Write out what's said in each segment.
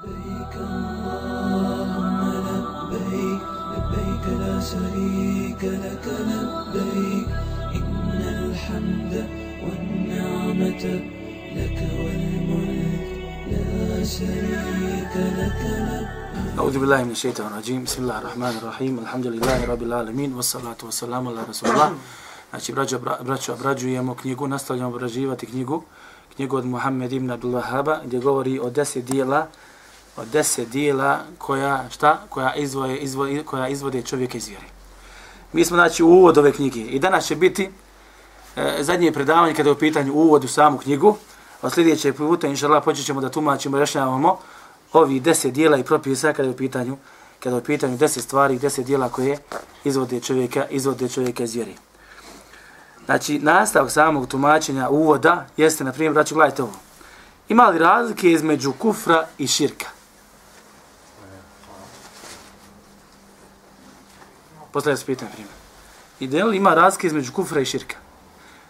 لبيك اللهم لبيك لبيك لا شريك لك لبيك. إن الحمد والنعمة لك والملك لا شريك لك لبيك. أعوذ بالله من الشيطان الرجيم. بسم الله الرحمن الرحيم. الحمد لله رب العالمين والصلاة والسلام على رسول الله. Znači, braćo, bra, braćo, obrađujemo knjigu, nastavljamo obrađivati knjigu, knjigu od Muhammed ibn Abdul Wahaba, gdje govori o deset dijela, o deset dijela koja, šta, koja, izvoje, izvoje, koja izvode čovjeka iz vjere. Mi smo, znači, u uvod ove knjige i danas će biti e, zadnje predavanje kada je u pitanju uvod u samu knjigu, od sljedećeg puta, inša Allah, počet ćemo da tumačimo i rešavamo ovi deset dijela i propisa kada je u pitanju kada je u pitanju deset stvari deset dijela koje izvode čovjeka, izvode čovjeka iz vjeri. Znači, nastavak samog tumačenja uvoda jeste, na primjer, braću, gledajte ovo. Ima li razlike između kufra i širka? Postavlja se pitanje, primjer. I da li ima razlike između kufra i širka?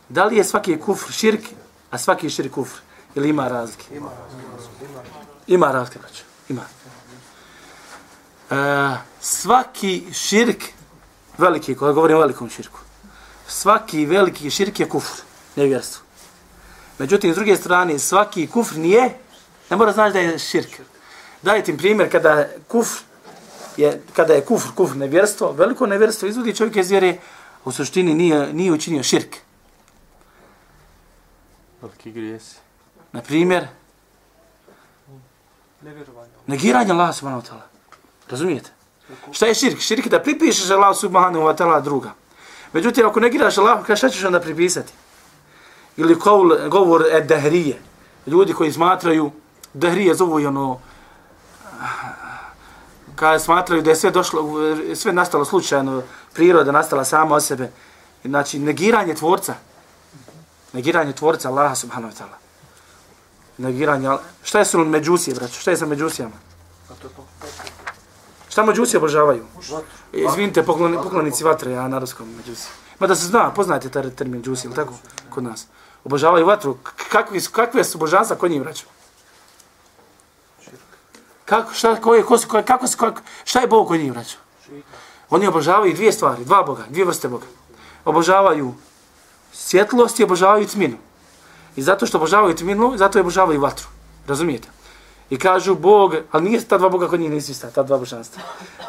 Da li je svaki kufr širk, a svaki širk kufr? Ili ima razlike? Ima razlike. Ima razlike, braću. Ima. E, svaki širk, veliki, kada govorim o velikom širku, svaki veliki širk je kufr, nevjerstvo. Međutim, s druge strane, svaki kufr nije, ne mora znaći da je širk. Dajte im primjer, kada kufr je, kada je kufr, kufr nevjerstvo, veliko nevjerstvo izvodi čovjek iz vjere, u suštini nije, nije učinio širk. Veliki grijesi. Na primjer, negiranje Allah subhanahu wa ta'ala. Razumijete? Šta je širk? Širk je da pripišeš Allah subhanahu wa ta'ala druga. Međutim, ako negiraš Allah, šta ćeš onda pripisati? Ili govor, govor e dehrije. Ljudi koji smatraju, dehrije zovu i ono, kada smatraju da je sve došlo, sve nastalo slučajno, priroda nastala sama od sebe. Znači, negiranje tvorca. Negiranje tvorca Allaha subhanahu wa ta'ala. Negiranje, šta je su međusije, braću? Šta je sa međusijama? Šta međusije obožavaju? Izvinite, poklon, poklonici vatre, ja na ruskom međusije. Ma da se zna, poznajte taj termin džusi, ili tako? Kod nas. Obožavaju vatru. Kakvi su, kakve su božanstva kod njih, braću? Kako, šta, ko je, ko ko, kako su, kako, šta je Bog kod njih, braću? Oni obožavaju dvije stvari, dva Boga, dvije vrste Boga. Obožavaju svjetlost i obožavaju tminu. I zato što obožavaju tminu, zato je obožavaju vatru. Razumijete? I kažu Bog, ali nije ta dva Boga kod njih nisu ista, ta dva božanstva.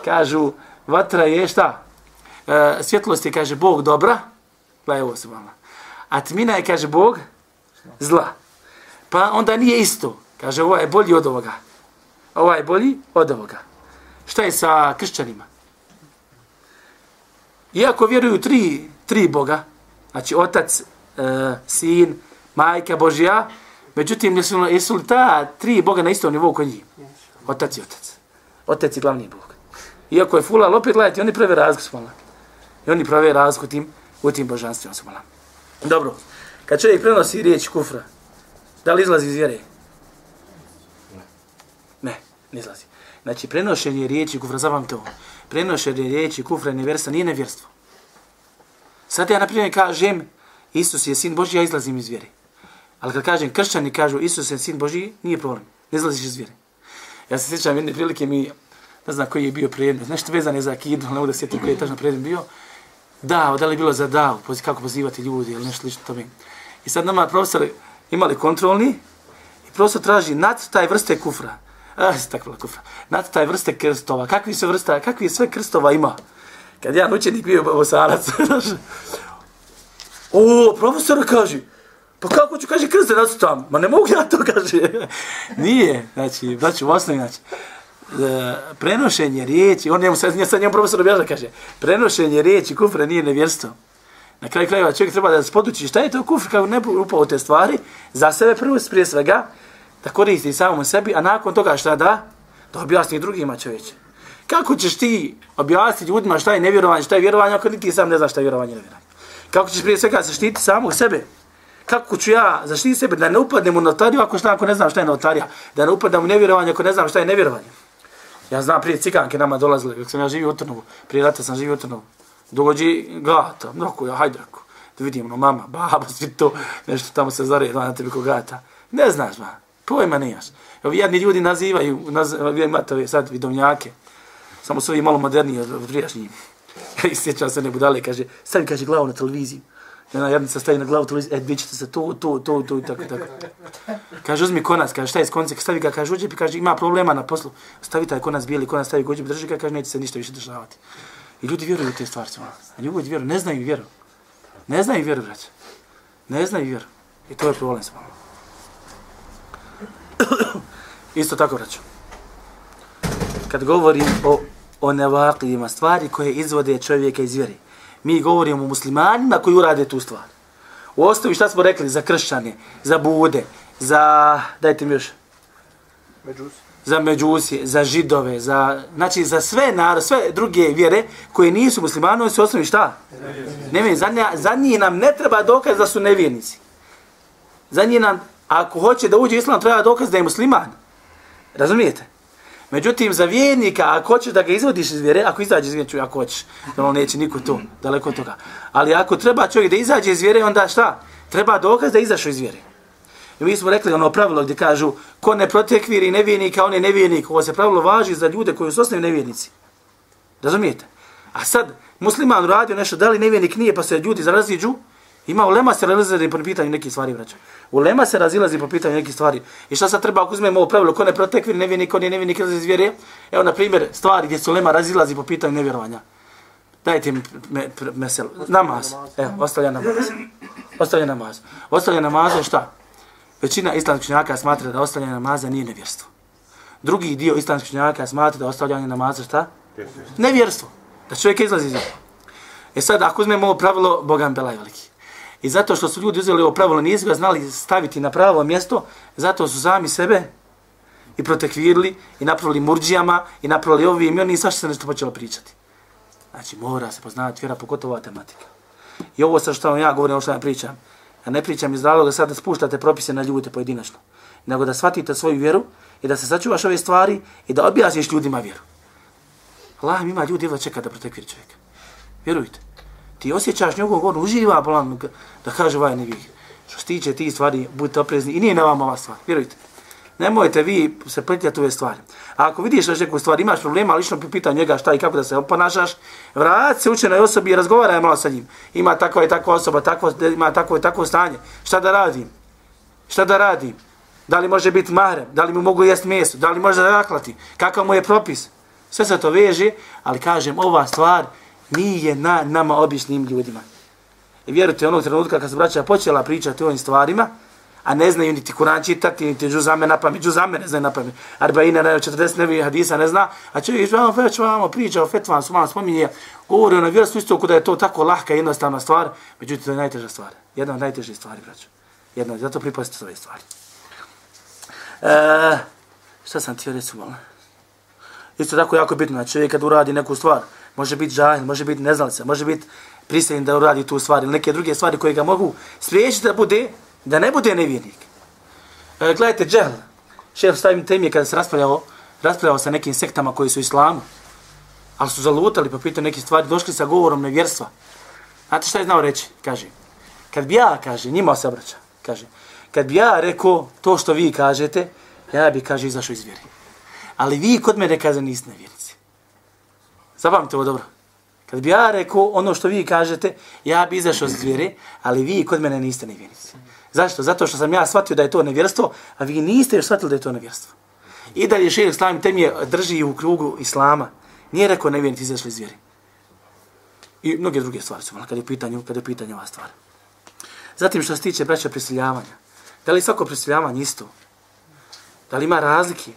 Kažu, vatra je šta? E, svjetlost je, kaže, Bog dobra, gledaj ovo se vama. A tmina je, kaže, Bog zla. Pa onda nije isto. Kaže, ovo je bolji od ovoga ovaj bolji od ovoga. Šta je sa kršćanima? Iako vjeruju tri, tri Boga, znači otac, e, sin, majka Božja, Međutim, jesu, jesu li ta tri Boga na istom nivou kod njih? Otac i otac. Otac je glavni Bog. Iako je fula, ali opet gledajte, oni prave razliku smala. I oni prave razliku tim, u tim božanstvima smala. Dobro, kad čovjek prenosi riječ kufra, da li izlazi iz vjere? Ne, izlazi. Znači, prenošenje riječi kufra, zavam to, prenošenje riječi kufra i nevjerstva nije nevjerstvo. Sad ja, na primjer, kažem, Isus je sin Boži, ja izlazim iz vjere. Ali kad kažem kršćani kažu Isus je sin Boži, nije problem. Ne izlaziš iz vjere. Ja se sjećam jedne prilike mi, ne znam koji je bio predmet, nešto je za akidu, ne mogu da sjetim koji je tačno predmet bio. Da, da li je bilo za da, kako pozivati ljudi ili nešto lično tome. I sad nama profesor imali kontrolni i profesor traži nad taj vrste kufra. Ah, takva kufra. Znate taj vrste krstova. Kakvi su vrsta, kakvi sve krstova ima? Kad ja učenik bio bosanac. o, profesor kaže, Pa kako ću, kaže, krste da su tamo? Ma ne mogu ja to, kaže. Nije, znači, braću, u osnovi, znači, e, prenošenje riječi, on njemu sad, sad njemu profesor objaža, kaže, prenošenje riječi kufra nije nevjerstvo. Na kraju krajeva čovjek treba da se poduči šta je to kufr kako ne upao te stvari, za sebe prvo prije svega, da koristi samom sebi, a nakon toga šta da? Da objasni drugima čovječe. Kako ćeš ti objasniti ljudima šta je nevjerovanje, šta je vjerovanje, ako niti sam ne znaš šta je vjerovanje i nevjerovanje? Kako ćeš prije svega zaštiti samog sebe? kako ću ja zaštiti sebe da ne upadnem u notariju ako šta ako ne znam šta je notarija, da ne upadnem u nevjerovanje ako ne znam šta je nevjerovanje. Ja znam prije cikanke nama dolazile, kako sam ja živio u Trnovu, prije rata sam živio u Trnovu. Dođi gata, mnogo ja, hajde ako, da vidim, no mama, baba, svi to, nešto tamo se zare, na tebi ko gata. Ne znaš, ma, Pojma manijas. Ovi jedni ljudi nazivaju, nazivaju imate ove sad vidovnjake, samo su ovi malo moderniji od, prijašnjih. I sjećam se ne budale, kaže, stavi, kaže, glavu na televiziju. Jedna ona jednica stavi na glavu televiziju, e, bit ćete se to, to, to, to, i tako, tako. Kaže, uzmi konac, kaže, šta je s koncem, stavi ga, kaže, uđe, kaže, ima problema na poslu, stavi taj konac, bijeli konac, stavi ga, uđe, drži ga, kaže, neće se ništa više državati. I ljudi vjeruju u te stvari, a ljudi vjeruju, ne znaju vjeru. Ne znaju vjeru, braće. Ne znaju vjeru. I to je problem s vama. Isto tako, braću. Kad govorim o, o nevakljima stvari koje izvode čovjeka iz vjeri, mi govorimo o muslimanima koji urade tu stvar. U osnovi šta smo rekli za kršćane, za bude, za, dajte mi još, Međusi. za međusije, za židove, za, znači za sve narod, sve druge vjere koje nisu muslimani, oni su osnovi šta? Nevjernici. Za, nja, za njih nam ne treba dokaz da su nevjernici. Za njih nam, ako hoće da uđe islam, treba dokaz da je musliman. Razumijete? Međutim, za vjernika, ako hoćeš da ga izvodiš iz vjere, ako izađe iz vjere, ako hoćeš, da on neće niko to, daleko od toga. Ali ako treba čovjek da izađe iz vjere, onda šta? Treba dokaz da izašao iz vjere. I mi smo rekli ono pravilo gdje kažu, ko ne protekviri nevjernika, on je nevjernik. Ovo se pravilo važi za ljude koji su osnovni nevjernici. Razumijete? A sad, musliman radio nešto, da li nevjernik nije, pa se ljudi zaraziđu, ima ulema se razilazi po pitanju nekih stvari, vraća. Ulema se razilazi po pitanju nekih stvari. I šta sad treba ako uzmemo ovo pravilo, ko ne protekviri nevjernik, on je nevjernik iz vjere? Evo, na primjer, stvari gdje se ulema razilazi po pitanju nevjerovanja. Dajte mi me, me, mesel. Namaz. Evo, ostavlja namaz. Ostavlja namaz. Ostavlja namaz je šta? Većina islamskih činjaka smatra da ostavljanje namaza nije nevjerstvo. Drugi dio islamskih činjaka smatra da ostavljanje namaza šta? Nevjerstvo. Da čovjek izlazi iz njega. E sad, ako uzmemo ovo pravilo, Bogan Belaj veliki. I zato što su ljudi uzeli ovo pravilo, nisu ga znali staviti na pravo mjesto, zato su sami sebe i protekvirili, i napravili murđijama, i napravili ovim, i oni svašta se nešto počelo pričati. Znači, mora se poznavati vjera, pogotovo tematika. I ovo sa što vam ja govorim, ovo što ja pričam, Ja ne pričam iz razloga sad da spuštate propise na ljude pojedinačno, nego da shvatite svoju vjeru i da se sačuvaš ove stvari i da objasniš ljudima vjeru. Allah ima ljudi da čeka da protekviri čovjeka. Vjerujte. Ti osjećaš njegovom govor, uživa bolan da kaže ovaj nevih. Što se tiče ti stvari, budite oprezni i nije na vama ova stvar. Vjerujte. Nemojte vi se pletljati ove stvari. A ako vidiš da neku stvar, imaš problema, lično pita njega šta i kako da se ponašaš, vrat se učenoj osobi i razgovaraj malo sa njim. Ima takva i takva osoba, takvo, ima takvo i takvo stanje. Šta da radim? Šta da radim? Da li može biti mahrem? Da li mu mogu jesti meso? Da li može da? Kakav mu je propis? Sve se to veže, ali kažem, ova stvar nije na nama običnim ljudima. I vjerujte, onog trenutka kad se braća počela pričati o ovim stvarima, a ne znaju niti Kur'an čitati, niti džuzame na pamet, džuzame ne znaju na pamet, arbaina, ne, 40 nevi hadisa ne zna, a čovjek išao već vamo priča o fetvan, su malo spominje, govori ono, o vjerstvu isto kuda je to tako lahka i jednostavna stvar, međutim to je najteža stvar, jedna od najtežih stvari, braću. Jedna, zato pripazite svoje stvari. E, šta sam ti reći? Isto tako jako bitno, znači čovjek kad uradi neku stvar, može biti žahil, može biti neznalica, može biti prisiljen da uradi tu stvar ili neke druge stvari koje ga mogu spriječiti da bude da ne bude nevjernik. E, gledajte, džehl, šef stavim temije kada se raspravljao, raspravljao sa nekim sektama koji su islamu, ali su zalutali pa po pitanju neke stvari, došli sa govorom nevjerstva. Znate šta je znao reći? Kaže, kad bi ja, kaže, njima se obraća, kaže, kad bi ja rekao to što vi kažete, ja bi, kaže, izašao iz vjeri. Ali vi kod mene, kaže, niste nevjernici. Zapamite ovo dobro. Kad bi ja rekao ono što vi kažete, ja bi izašao iz vjere, ali vi kod mene niste nevjernici. Zašto? Zato što sam ja shvatio da je to nevjerstvo, a vi niste još shvatili da je to nevjerstvo. I dalje šir islam temije drži u krugu islama. Nije rekao nevjernici izašli iz vjeri. I mnoge druge stvari su, kada je pitanje, kada je pitanje ova stvar. Zatim što se tiče braća prisiljavanja. Da li svako prisiljavanje isto? Da li ima razlike?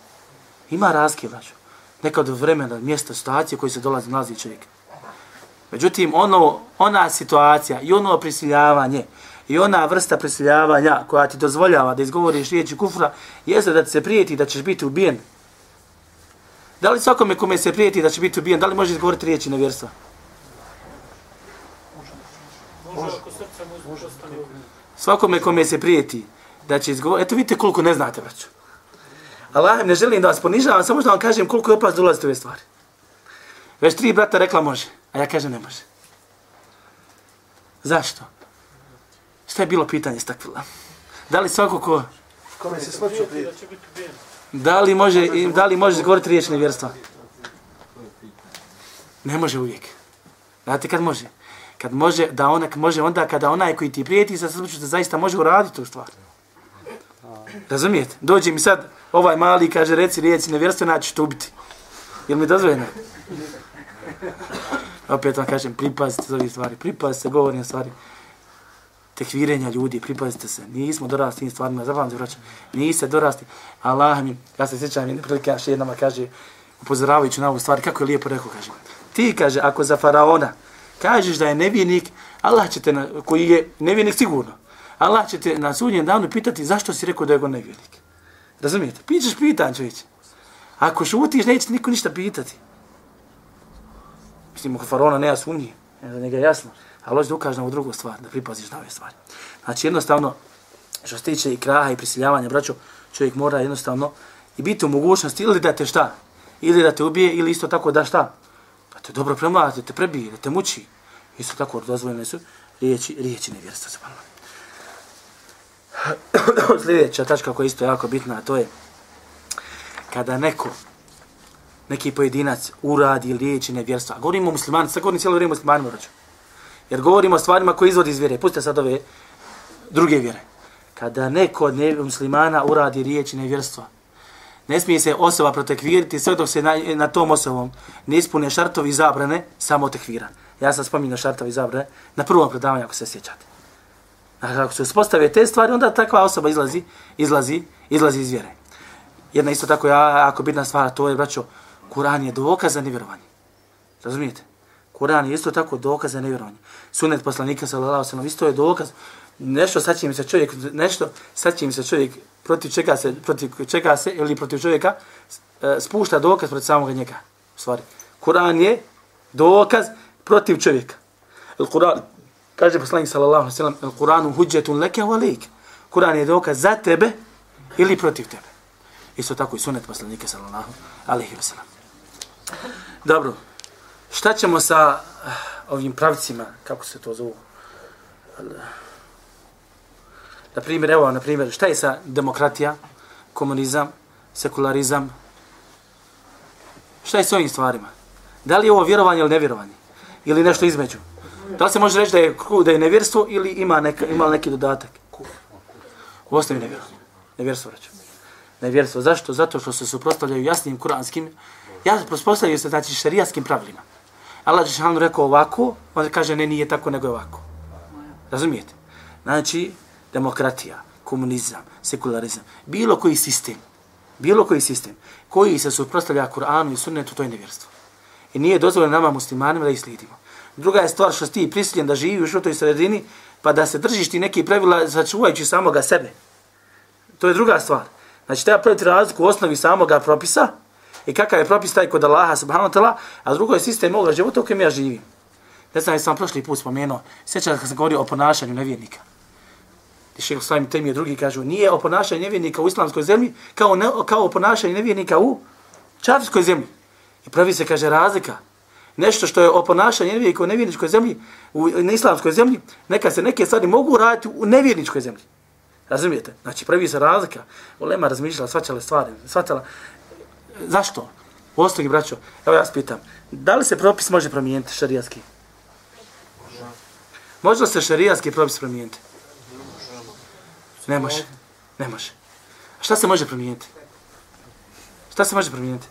Ima razlike, braćo. Neka od vremena, mjesta, situacije koji se dolazi nalazi čovjek. Međutim, ono, ona situacija i ono prisiljavanje i ona vrsta prisiljavanja koja ti dozvoljava da izgovoriš riječi kufra, jeste da ti se prijeti da ćeš biti ubijen. Da li svakome kome se prijeti da će biti ubijen, da li može izgovoriti riječi nevjerstva? Svakome kome se prijeti da će izgovoriti, eto vidite koliko ne znate, braću. Allah ne želim da vas ponižavam, samo da vam kažem koliko je opasno dolaziti u ove stvari. Već tri brata rekla može, a ja kažem ne može. Zašto? Šta je bilo pitanje stakvila? Da li svako ko Kome se smrću prije? Da li može, da li može govoriti riječ nevjerstva? Ne može uvijek. Znate kad može? Kad može, da ona, može onda kada onaj koji ti prijeti sa smrću da zaista može uraditi tu stvar. Razumijete? Dođe mi sad ovaj mali kaže reci riječ nevjerstva, naći ću te ubiti. Jel mi dozvoljeno? Opet vam kažem, pripazite za ovih stvari, pripazite govorim stvari tekvirenja ljudi, pripazite se, nismo dorasti tim stvarima, zapamte vraćam, niste dorasti, Allah mi, ja se sjećam, jedne prilike, naš jednama kaže, upozoravajući na ovu stvar, kako je lijepo rekao, kaže, ti, kaže, ako za faraona kažeš da je nevinik, Allah će te, na, koji je nevinik sigurno, Allah će te na sudnjem danu pitati zašto si rekao da je go nevinik. Razumijete? Pićeš pitan, čovječe. Ako šutiš, neće niko ništa pitati. Mislim, oko farona nema sumnji, za njega je jasno. Ali hoće da ukaže na ovu drugu stvar, da pripaziš na ove stvari. Znači, jednostavno, što se tiče i kraha i prisiljavanja, braćo, čovjek mora jednostavno i biti u mogućnosti ili da te šta, ili da te ubije, ili isto tako da šta, da te dobro premlati, da te prebije, da te muči. Isto tako dozvoljene su riječi, riječi nevjerstva. subhanallah. Sljedeća tačka koja je isto jako bitna, a to je kada neko, neki pojedinac uradi riječi nevjerstva. Govorimo o muslimanima, sad govorim cijelo vrijeme o muslimanima, braćo. Jer govorimo o stvarima koje izvodi iz vjere. Pustite sad ove druge vjere. Kada neko od ne, muslimana uradi riječi nevjerstva, ne smije se osoba protekviriti sve dok se na, na tom osobom ne ispune šartovi zabrane, samo tekvira. Ja sam spominjao šartovi zabrane na prvom predavanju, ako se sjećate. Ako se uspostave te stvari, onda takva osoba izlazi, izlazi, izlazi iz vjere. Jedna isto tako ja, ako bitna stvar, to je, braćo, Kur'an je dokaz za nevjerovanje. Razumijete? Kur'an je isto tako dokaz za nevjerovanje. Sunnet poslanika sallallahu alejhi ve sellem isto je dokaz nešto sad će mi se čovjek nešto sad će mi se čovjek protiv čega se protiv čega se ili protiv čovjeka e, spušta dokaz protiv samog njega. U stvari, Kur'an je dokaz protiv čovjeka. El Kur'an kaže poslanik sallallahu alejhi ve sellem el Kur'anu hujjatun laka wa lik." Kur'an je dokaz za tebe ili protiv tebe. Isto tako i sunnet poslanika sallallahu alejhi ve sellem. Dobro. Šta ćemo sa eh, ovim pravcima, kako se to zovu? Na primjer, evo, na primjer, šta je sa demokratija, komunizam, sekularizam? Šta je s ovim stvarima? Da li je ovo vjerovanje ili nevjerovanje? Ili nešto između? Da li se može reći da je, da je nevjerstvo ili ima, neka, ima neki dodatak? U osnovi nevjerstvo. Nevjerstvo, reću. Nevjerstvo. Zašto? Zato što se suprostavljaju jasnim kuranskim, ja suprostavljaju se znači šarijaskim pravilima. Allah Žešanu rekao ovako, on kaže ne, nije tako, nego je ovako. Razumijete? Znači, demokratija, komunizam, sekularizam, bilo koji sistem, bilo koji sistem koji se suprostavlja Kur'anu i sunnetu, to je nevjerstvo. I nije dozvoljeno nama muslimanima da ih slijedimo. Druga je stvar što si ti prisiljen da živiš u toj sredini, pa da se držiš ti neki pravila sačuvajući samoga sebe. To je druga stvar. Znači, treba praviti razliku u osnovi samoga propisa, i kakav je propis taj kod Allaha subhanahu wa ta'ala, a drugo je sistem moga života u kojem ja živim. Ne znam, sam prošli put spomenuo, sjećam kad sam govorio o ponašanju nevjernika. I šeho sami temi drugi kažu, nije o ponašanju nevjernika u islamskoj zemlji kao, ne, kao o ponašanju nevjernika u čarskoj zemlji. I pravi se, kaže, razlika. Nešto što je oponašanje ponašanju nevjernika u nevjerničkoj zemlji, u, na islamskoj zemlji, neka se neke stvari mogu raditi u nevjerničkoj zemlji. Razumijete? Znači, pravi se razlika. Ulema razmišljala, svačala stvari, svačala, Zašto? U osnovi, braćo, evo ja vas pitam, da li se propis može promijeniti šarijatski? Može li se šarijatski propis promijeniti? Ne može. Ne može. A šta se može promijeniti? Šta se može promijeniti?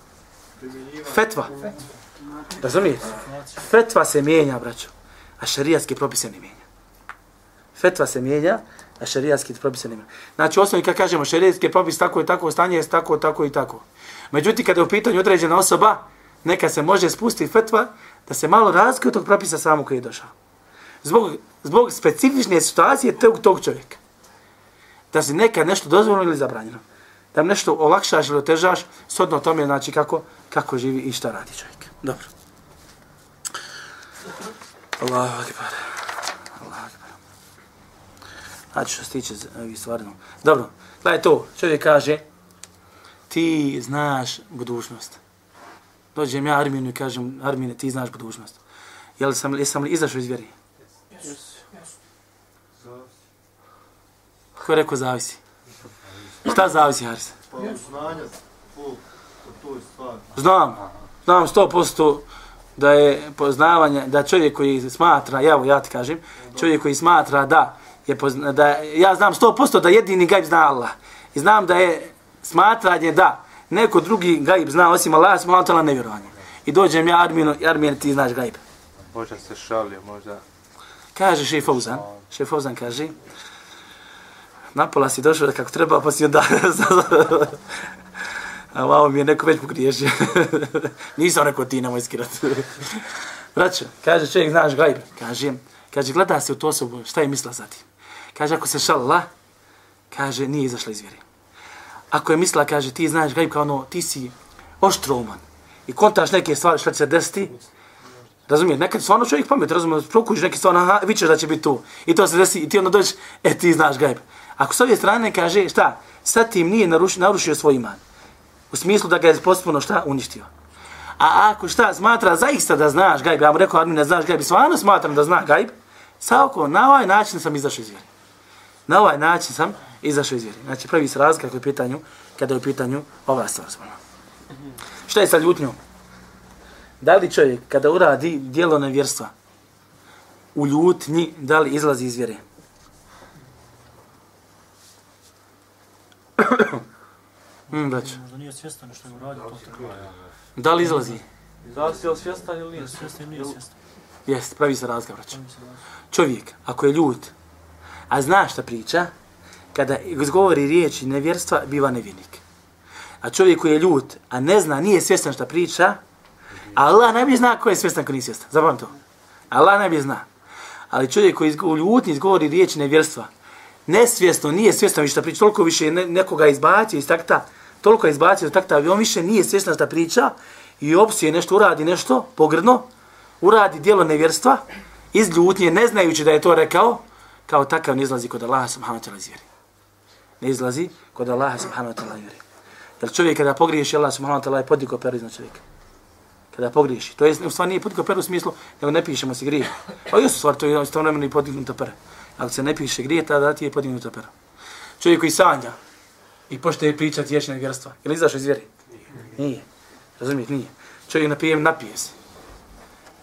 Fetva. Fetva. Razumijete? Fetva se mijenja, braćo, a šarijatski propis se ne mijenja. Fetva se mijenja, a šarijatski propis se ne mijenja. Znači, osnovni osnovi kad kažemo šarijatski propis tako i tako, stanje je tako, tako i tako. Međutim, kada je u pitanju određena osoba, neka se može spustiti fetva da se malo razlike od tog propisa samo koji je došao. Zbog, zbog specifične situacije tog, tog čovjeka. Da se neka nešto dozvoljeno ili zabranjeno. Da mu nešto olakšaš ili otežaš, sodno tome znači kako, kako živi i šta radi čovjek. Dobro. Allahu akbar. Allahu akbar. Znači što se tiče ovih stvari. Dobro, gledaj to, čovjek kaže, ti znaš budućnost. Dođem ja Arminu i kažem, Armine, ti znaš budućnost. Jel sam, jesam li izašao iz vjeri? Ko je rekao zavisi? Šta zavisi, Haris? Pa znanja po, po toj stvari. Znam, znam 100% da je poznavanje, da čovjek koji smatra, ja, ja ti kažem, čovjek koji smatra da, je pozna, da ja znam 100% da jedini gajb zna Allah. I znam da je smatranje da neko drugi gajb zna osim Allah, smatrala nevjerovanje. I dođem ja Arminu, Armin ti znaš gajb. Možda se šalio, možda... Kaže šef Fauzan, šef Fauzan kaže, napola si došao kako treba, pa si onda... A malo mi je neko već pogriješio. Nisam rekao ti, nemoj skirat. Braćo, kaže čovjek, znaš gajb. Kaže, kaže, gleda se u tu osobu, šta je mislila za ti? Kaže, ako se šalila, kaže, nije izašla iz vjere. Ako je mislila, kaže, ti znaš gajb kao ono, ti si oštrouman i kontaš neke stvari šta će se desiti, Razumiješ, nekad stvarno čovjek pamet, razumiješ, prokuš neki stvarno, aha, vićeš da će biti tu. I to se desi, i ti onda dođeš, e, ti znaš gajb. Ako s ove strane kaže, šta, sad tim nije narušio, narušio svoj iman. U smislu da ga je potpuno šta uništio. A ako šta smatra zaista da znaš gajb, ja mu rekao, Admin, ne znaš gajb, stvarno smatram da zna gajb, Savko, na ovaj način sam izašao iz vjeri. Na ovaj način sam izašao iz vjeri. Znači, pravi se razlika kada je u pitanju, kada je u pitanju ova stvar. Šta je sa ljutnjom? Da li čovjek kada uradi dijelo nevjerstva u ljutnji, da li izlazi iz vjere? Hmm, brać. Možda nije svjestan što je uradio to tako. Da li izlazi? Zavisi li svjestan ili nije Svjestan ili nije svjestan. Jest, pravi se brać. Čovjek, ako je ljut, a zna šta priča, kada izgovori riječi nevjerstva, biva nevjernik. A čovjek koji je ljut, a ne zna, nije svjestan šta priča, Allah najbolje zna ko je svjestan, ko nije svjestan. Zabavim to. Allah najbolje zna. Ali čovjek koji u ljutni izgovori riječi nevjerstva, nesvjesno, nije svjestan više šta priča, toliko više ne, nekoga izbacio iz takta, toliko je izbacio iz takta, on više nije svjesna šta priča i opsije nešto, uradi nešto pogrdno, uradi dijelo nevjerstva, iz ljutnje, ne znajući da je to rekao, kao takav ne izlazi kod Allaha subhanahu wa ta'ala iz vjeri. Ne izlazi kod Allaha subhanahu wa ta'ala iz vjeri. Jer čovjek kada pogriješi, Allah subhanahu wa ta'ala je podigao peru iznad čovjeka. Kada pogriješi. To je u stvari nije podigao peru u smislu, nego ne pišemo se grije. Pa jesu stvar, to je istovremeno i podignuta pera. Ako se ne piše grije, tada ti je podignuta pera. Čovjek koji sanja i pošte pričati ješine vjerstva. Je li izašao iz vjeri? Nije. Razumijete, nije. Čovjek napije, napije se.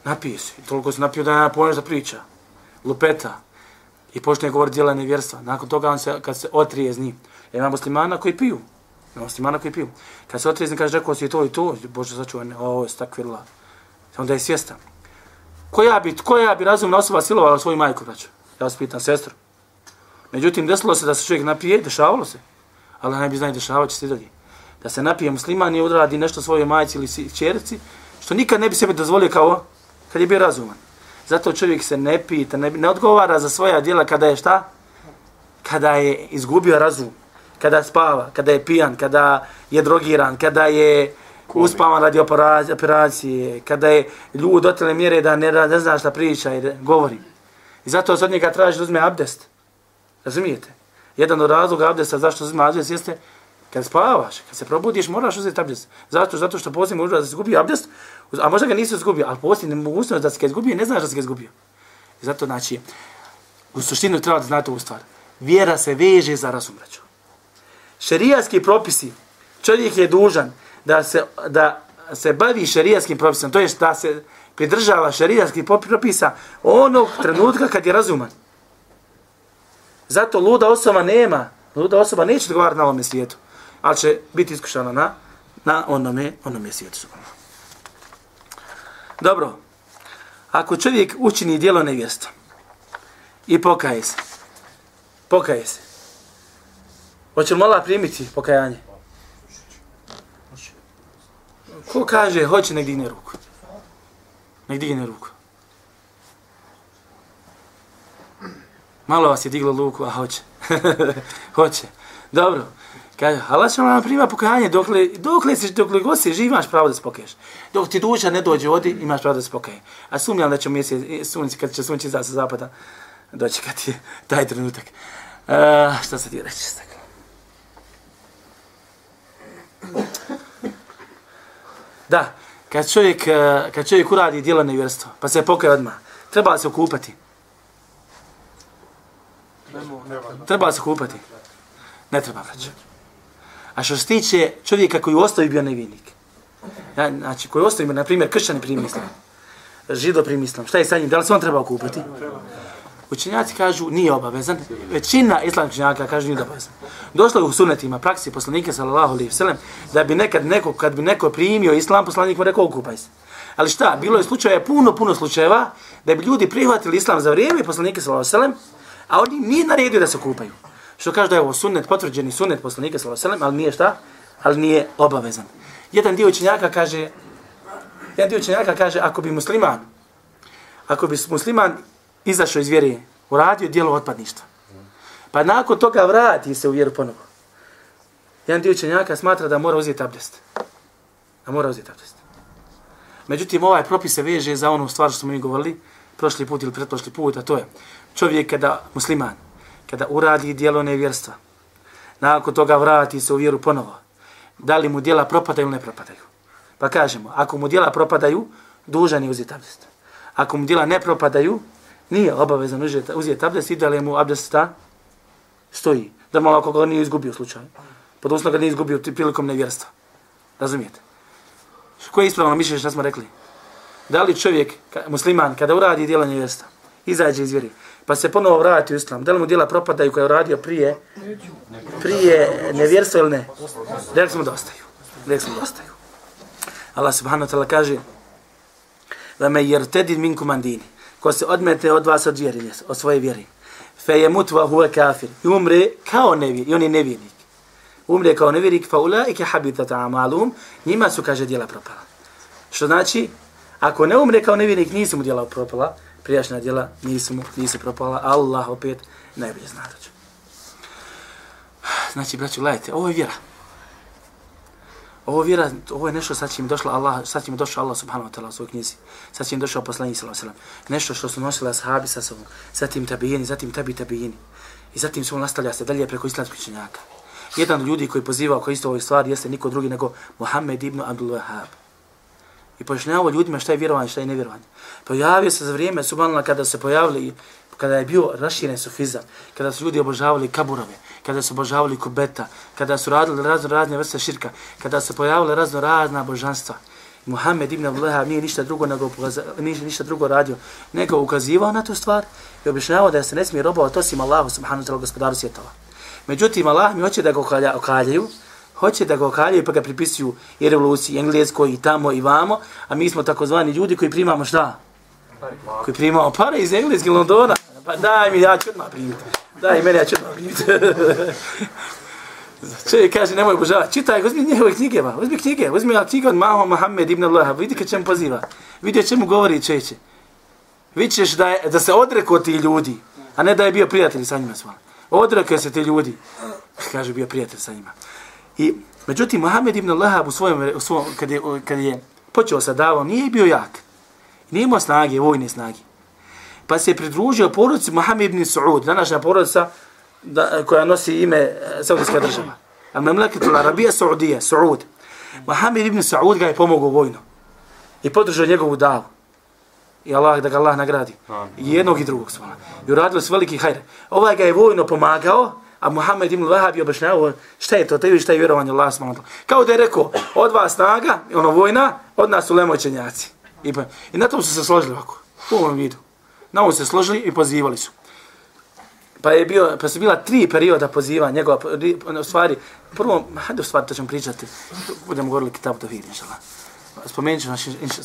Napije se. I toliko se napio da nema pojma za priča. Lupeta. I počne govoriti djela nevjerstva. Nakon toga on se, kad se otrije z njim. Ima muslimana koji piju. Ima muslimana koji piju. Kad se otrije z njim, kaže, rekao si to i to. Bože, sačuvaj, ne, ovo je stakvirla. Onda je svjestan. Koja bi, koja bi razumna osoba silovala svoju majku, braću? Ja vas pitam, sestru. Međutim, desilo se da se čovjek napije, dešavalo se. Ali ne bi znali, dešavat će se dalje. Da se napije musliman i odradi nešto svojoj majci ili čerci, što nikad ne bi sebe dozvolio kao kad je bio razuman. Zato čovjek se ne pita, ne, ne odgovara za svoja djela kada je šta? Kada je izgubio razum, kada spava, kada je pijan, kada je drogiran, kada je uspavan radi operacije, kada je ljud do tele mjere da ne, ne zna šta priča i govori. I zato od njega traži da uzme abdest. Razumijete? Jedan od razloga abdesta zašto uzima abdest jeste kad spavaš, kad se probudiš, moraš uzeti abdest. Zato, zato što poslije možda da se izgubi abdest, a možda ga nisi izgubio, ali poslije mogućnost da se ga izgubio, ne znaš da se ga izgubio. I zato, znači, u suštinu treba da znate ovu stvar. Vjera se veže za razum, braću. Šerijatski propisi, čovjek je dužan da se, da se bavi šerijatskim propisom, to je da se pridržava šerijatskih propisa onog trenutka kad je razuman. Zato luda osoba nema, luda osoba neće odgovarati na ovome svijetu, ali će biti iskušana na, na onome, onome svijetu. Dobro, ako čovjek učini dijelo nevjesto i pokaje se, pokaje se, hoće li mola primiti pokajanje? Ko kaže hoće, nek digne ruku. Nek digne ruku. Malo vas je diglo luku, a hoće. hoće. Dobro. Kaže, Allah će vam prima pokajanje, dokle, dokle, si, dokle god si živ, imaš pravo da se pokaješ. Dok ti duša ne dođe odi, imaš pravo da se pokaje. A sumnjam da će mjesec, e, sunci, kad će sunce izaći sa zapada, doći kad je taj trenutak. Uh, šta se ti reći? Da, kad čovjek, e, kad čovjek uradi djelo nevjerstva, pa se pokaje odmah, treba se okupati. Treba se kupati. Ne treba, braću. A što se tiče čovjeka koji ostavi bio nevinik, ja, znači koji ostavi, na primjer, kršćani primi islam, žido primi islam, šta je sa njim, da li se on treba kupati? Učenjaci kažu nije obavezan, većina islamskih učenjaka kaže nije obavezan. Došlo je u sunetima, praksi poslanika sallallahu alejhi ve sellem da bi nekad neko kad bi neko primio islam, poslanik mu rekao okupaj se. Ali šta, bilo je slučajeva, puno, puno slučajeva, da bi ljudi prihvatili islam za vrijeme poslanika sallallahu alejhi ve sellem, a oni nije naredio da se kupaju. Što kaže da je ovo sunnet, potvrđeni sunnet poslanika sallallahu alejhi ve sellem, ali nije šta? Ali nije obavezan. Jedan dio učenjaka kaže, jedan dio učenjaka kaže, ako bi musliman, ako bi musliman izašao iz vjere, uradio dijelo otpadništva, pa nakon toga vrati se u vjeru ponovo. Jedan dio učenjaka smatra da mora uzeti abdest. Da mora uzeti abdest. Međutim, ovaj propis se veže za onu stvar što smo mi govorili prošli put ili pretprošli put, a to je čovjek kada, musliman, kada uradi dijelo nevjerstva, nakon toga vrati se u vjeru ponovo, da li mu dijela propadaju ili ne propadaju. Pa kažemo, ako mu dijela propadaju, dužan je uzeti abdest. Ako mu dijela ne propadaju, nije obavezan uzeti, abdest i da li mu abdesta stoji. Da malo ako ga nije izgubio slučaj. Pod uslovom ga nije izgubio prilikom nevjerstva. Razumijete? Koje je ispravno mišljenje što smo rekli? Da li čovjek, musliman, kada uradi dijelo nevjerstva, izađe iz vjeri, pa se ponovo vrati u islam, da li mu djela propadaju koje je uradio prije, prije nevjerstva ili ne? Rekli smo da ostaju. Rekli smo da ostaju. Allah subhanahu wa ta'ala kaže da me jer tedid min kumandini, ko se odmete od vas od vjeri, od svoje vjeri, fe je mutva huve kafir, i umre kao nevjer, i on je nevjernik. Umre kao nevjernik, fa ulaike habitat amalum, njima su, kaže, djela propala. Što znači, ako ne umre kao nevjernik, nisu mu djela propala, prijašnja djela nisu mu, nisu propala, Allah opet najbolje zna da. Znači, braću, gledajte, ovo je vjera. Ovo vjera, ovo je nešto sad će im došlo Allah, sad će im došao Allah subhanahu wa ta'ala u svojoj knjizi. Sad će im došao poslanik sallallahu alejhi ve sellem. Nešto što su nosili ashabi sa sobom, zatim tabijini, zatim tabi tabijini. I zatim su nastavlja se dalje preko islamskih učenjaka. Jedan od ljudi koji pozivao koji isto ovoj stvari jeste niko drugi nego Muhammed ibn Abdul Wahhab. I pojašnjavao ljudima šta je vjerovanje, šta je nevjerovanje. Pojavio se za vrijeme subhanallah kada se pojavili kada je bio raširen sufizam, kada su ljudi obožavali kaburove, kada su obožavali kubeta, kada su radili razno razne vrste širka, kada su pojavile razno razna božanstva. Muhammed ibn Abdullah nije ništa drugo nego nije ništa drugo radio, nego ukazivao na tu stvar i objašnjavao da se ne smije robovati osim Allahu subhanahu wa ta'ala gospodaru svjetova. Međutim, Allah mi hoće da ga okalja, okaljaju, hoće da ga okaljaju pa ga pripisuju i revoluciji, engleskoj i tamo i vamo, a mi smo takozvani ljudi koji primamo šta? Koji primamo pare iz Engleske Londona. Pa daj mi, ja ću odmah primiti. Daj meni, ja ću odmah primiti. Čovjek kaže, nemoj obožavati. Čitaj, uzmi njegove knjige, ba. uzmi knjige. Uzmi knjige od Maho Mohamed ibn Allah. Vidi kad čemu poziva. Vidi o čemu govori čeće. Vidit da, je, da se odreko ti ljudi, a ne da je bio prijatelj sa njima svala. Odrekao se ti ljudi. Kaže, bio prijatelj sa njima. I, međutim, Mohamed ibn Allah u svojom, u svojom kad, je, kad je počeo sa davom, nije bio jak. Nije imao snage, vojne snage pa se pridružio porodici Mohamed ibn Saud, današnja porodica da, koja nosi ime e, Saudijska država. A memleketul Arabija Saudija, Saud. Mohamed ibn Saud ga je pomogao vojno i podržao njegovu davu. I Allah, da ga Allah nagradi. I jednog i drugog svala. I uradili su veliki hajr. Ovaj ga je vojno pomagao, a Muhammed ibn Wahab je objašnjavao šta je to, te šta je vjerovanje Allah subhanahu Kao da je rekao, od vas snaga, ono vojna, od nas su lemoćenjaci. I, pa, I na tom su se složili ovako, u ovom vidu. Na ovom se složili i pozivali su. Pa je bio, pa su bila tri perioda poziva njegova, u stvari, prvo, hajde u stvari to ćemo pričati, budemo govorili kitabu da vidim, inša Allah. Spomenut ću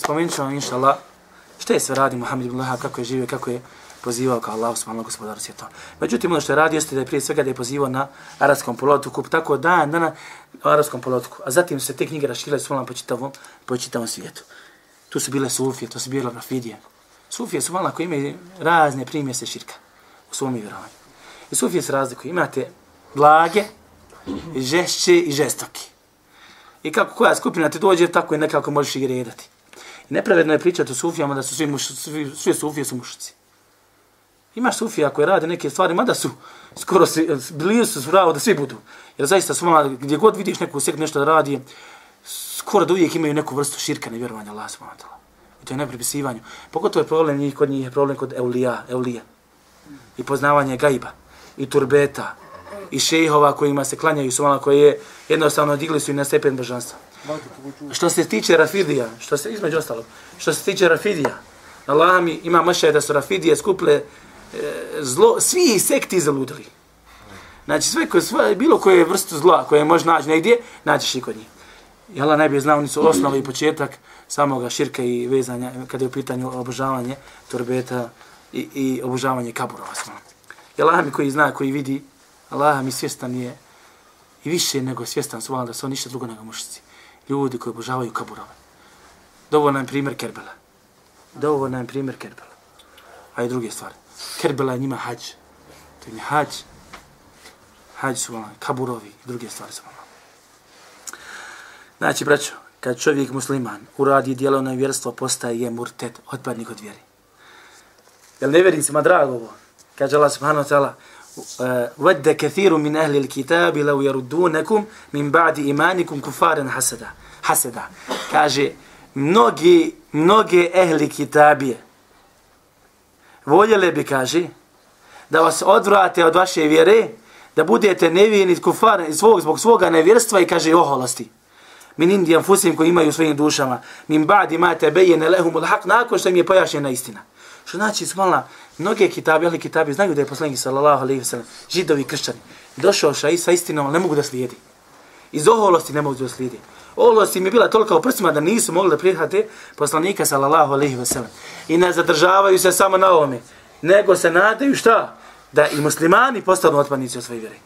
vam, ćemo, inša Allah, šta je sve radi Muhammed ibn Lahab, kako je živio, kako je pozivao kao Allah, subhanahu gospodaru svjetova. Međutim, ono što je radio jeste da je prije svega da je pozivao na arabskom polotoku, tako dan, dana na arabskom polotoku. A zatim se te knjige raširile svojom po čitavom, po čitavom svijetu. Tu su bile sufije, to su bile rafidije, Sufije su malo koji imaju razne primjese širka u svom vjerovanju. I sufije se razlikuju. Imate blage, žešće i žestoki. I kako koja skupina ti dođe, tako i nekako možeš i redati. I nepravedno je pričati o sufijama da su svi, muš, svi, svi sufije su mušici. Imaš sufija koje rade neke stvari, mada su skoro svi, blizu su pravo da svi budu. Jer zaista su mala, gdje god vidiš neku sekt nešto da radi, skoro da uvijek imaju neku vrstu širka nevjerovanja Allah subhanahu to je nepripisivanju. Pogotovo je problem njih kod njih, je problem kod eulija, eulija. I poznavanje gajba, i turbeta, i šejhova kojima se klanjaju su mala koje je jednostavno digli su i na stepen božanstva. Što se tiče Rafidija, što se između ostalog, što se tiče Rafidija, Allah mi ima mašaj da su Rafidije skuple zlo, svi sekti zaludili. Znači sve koje, sve, bilo koje vrstu zla koje može naći negdje, naćiš i kod njih. I Allah najbolje zna, oni su osnova i početak samoga širka i vezanja, kada je u pitanju obožavanje torbeta i, i obožavanje kaburova. Smo. I Allah mi koji zna, koji vidi, Allah mi svjestan je i više nego svjestan su da su oni ništa drugo nego mušici. Ljudi koji obožavaju kaburove. Dovoljno je primjer Kerbela. Dovoljno je primjer Kerbela A i druge stvari. Kerbela je njima hađ. To je hađ. Hađ su ono, kaburovi i druge stvari su ono. Znači, braćo, kad čovjek musliman uradi dijelo na vjerstvo, postaje je murtet, otpadnik od vjeri. Jel nevjernicima drago ovo? Kaže Allah subhanahu wa ta'ala, ود كثير من أهل الكتاب لو يردونكم من بعد إيمانكم كفارا حسدا حسدا kaže mnogi mnoge ehli kitabije voljele bi kaže da vas odvrate od vaše vjere da budete nevijeni kufar svog, zbog svoga nevjerstva i kaže oholosti. Min indijan fusim koji imaju u svojim dušama. Min ba'di ma tabayyana lahum haq, nakon što im je pojašnjena istina. Što znači smala mnoge kitabi ali kitabi znaju da je poslanik sallallahu alaihi wa sallam, židovi kršćani. Došao sa sa istinom ne mogu da slijedi. Iz oholosti ne mogu da slijedi. oholost im je bila tolika u prstima da nisu mogli da prihvate poslanika sallallahu alejhi ve sellem i ne zadržavaju se samo na ovome nego se nadaju šta da i muslimani postanu otpadnici od svoje vjere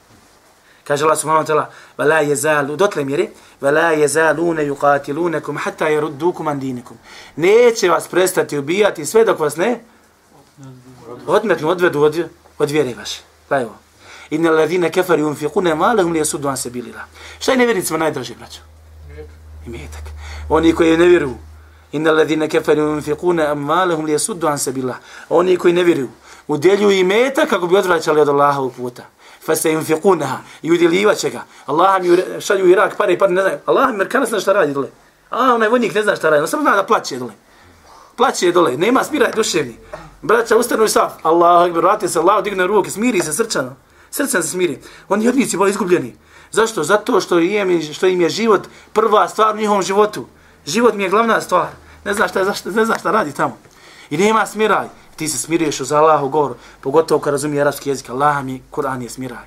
Kaže Allah subhanahu wa ta'ala, وَلَا يَزَالُ Dotle mjeri, وَلَا يَزَالُونَ يُقَاتِلُونَكُمْ حَتَّى يَرُدُّكُمْ عَنْ دِينِكُمْ Neće vas prestati ubijati sve dok vas ne odmetnu, odvedu od, od vjere vaše. Pa evo. Inna ladhina kefari unfiqune malahum li yasuddu an sabilillah. Šta je nevjernicima najdraže, braćo? Imetak. Oni koji ne vjeruju. Inna ladhina kefari yunfiquna amwalahum liyasuddu an sabilillah. Oni koji ne vjeruju. Udjeljuju imetak kako bi odvraćali od Allaha puta fa se infiqunaha i udjelivat ga. Allah mi šalju u Irak pare i pare ne znaju. Allah mi Merkana zna šta radi dole. A onaj vojnik ne zna šta radi. On samo zna da plaće dole. Plaće dole. Nema smira duševni. Braća ustanu i saf. Allahu akbar, vrati se, Allah digne ruke, smiri se srčano. Srcem se smiri. Oni jednici boli izgubljeni. Zašto? Zato što im, što im je život prva stvar u njihovom životu. Život mi je glavna stvar. Ne znaš šta, zašto, ne znaš šta radi tamo. I nema smiraj ti se smiruješ uz Allahu govoru, pogotovo kad razumije arapski jezik, Allah mi, Kur'an je smiraj.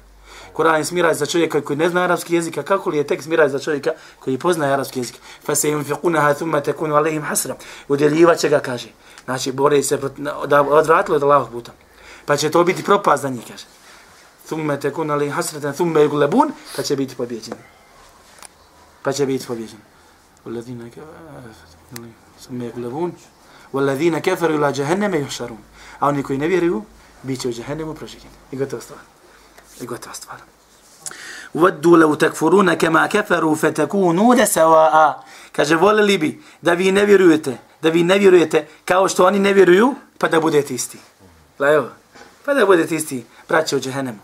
Kur'an je smiraj za čovjeka koji ne zna arapski jezik, a kako li je tek smiraj za čovjeka koji poznaje arapski jezik? Fa se im fiqunaha thumma takunu alayhim hasra. Udjeljivaće ga, kaže. Znači, bore se da odvratilo od Allahog puta. Pa će to biti propast za njih, kaže Thumma takunu alayhim hasratan thumma yughlabun, pa će biti pobjeđeni. Pa će biti pobjeđeni. Ulazina thumma yughlabun. وَالَّذِينَ كَفَرُوا إِلَى جَهَنَّمَ يُحْشَرُونَ A oni koji ne vjeruju, bit će u džahennemu proživljeni. I gotova stvar. I gotova stvar. وَدُّوا لَوْ تَكْفُرُونَ كَمَا كَفَرُوا فَتَكُونُوا لَسَوَاءَ Kaže, volili bi da vi ne vjerujete, da vi ne vjerujete kao što oni ne vjeruju, pa da budete isti. Evo, pa da budete isti, braće u džahennemu.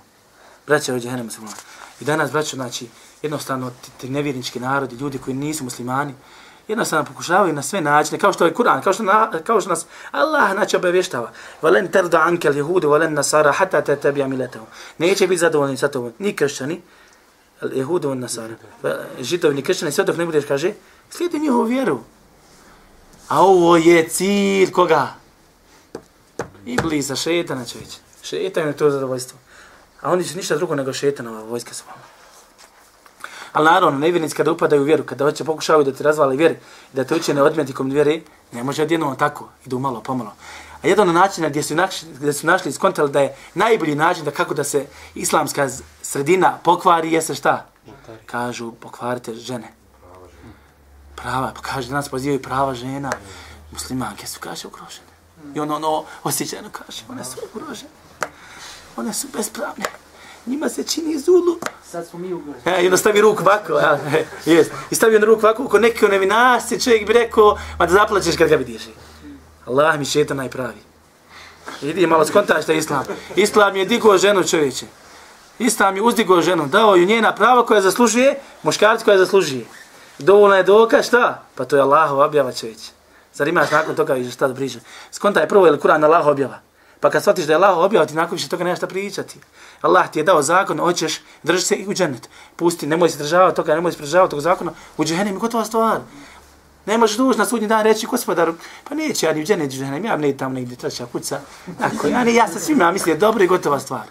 Braće u džehennemu se I danas, braćo, znači, jednostavno, ti, ti nevjernički narodi, ljudi koji nisu muslimani, jednostavno pokušavaju na sve načine, kao što je Kur'an, kao što, na, kao što nas Allah znači obavještava. Valen terda ankel jehudu, valen nasara, hata te tebi amiletehu. Neće biti zadovoljni sa tobom, ni kršćani, jehudu, on nasara. Žitovi, ni kršćani, sve dok ne budeš, kaže, slijedi njihovu vjeru. A ovo je cilj koga? Iblisa, bliza šetana već. Šetan je to zadovoljstvo. A oni su ništa drugo nego šetanova vojska s vama. Ali naravno, nevjernici kada upadaju u vjeru, kada hoće pokušavaju da ti razvali vjeru, da te učine odmetikom vjere, ne može odjednom tako, idu malo, pomalo. A jedan od načina gdje su, našli, gdje su našli iskontali da je najbolji način da kako da se islamska sredina pokvari, jeste šta? Kažu, pokvarite žene. Prava, pa kaže, nas pozivaju prava žena. Muslimanke su, kaže, ugrožene. I ono, ono, osjećajno kaže, one su ugrožene. One su bespravne njima se čini zulu. Sad smo mi ugroženi. E, onda stavi ruku ovako, ja, jest. I stavi on ruku ovako, ko neki nevinasti čovjek bi rekao, ma da zaplaćeš kad ga vidiš. Allah mi šeta najpravi. Idi malo skontaš da islam. Islam je digao ženu čovječe. Islam je uzdigao ženu, dao ju njena prava koja zaslužuje, muškarac koja zaslužuje. Dovoljno je dokaz, šta? Pa to je Allah objava čovječe. Zar imaš nakon toga i šta da briže? Skontaj prvo je li Kur'an Allah objava? Pa kad shvatiš da je Allah objavio ti nakon više toga nemaš šta pričati. Allah ti je dao zakon, hoćeš, drži se i u džennet. Pusti, nemoj se državati toga, nemoj se državati tog zakona. U džennem je gotova stvar. Ne možeš duž na sudnji dan reći, gospodaru, pa neće ja ni u džennet, džennem, ja ne tamo negdje treća kuća. Tako, ja, ne, ja sa svima mislim je dobro i gotova stvar.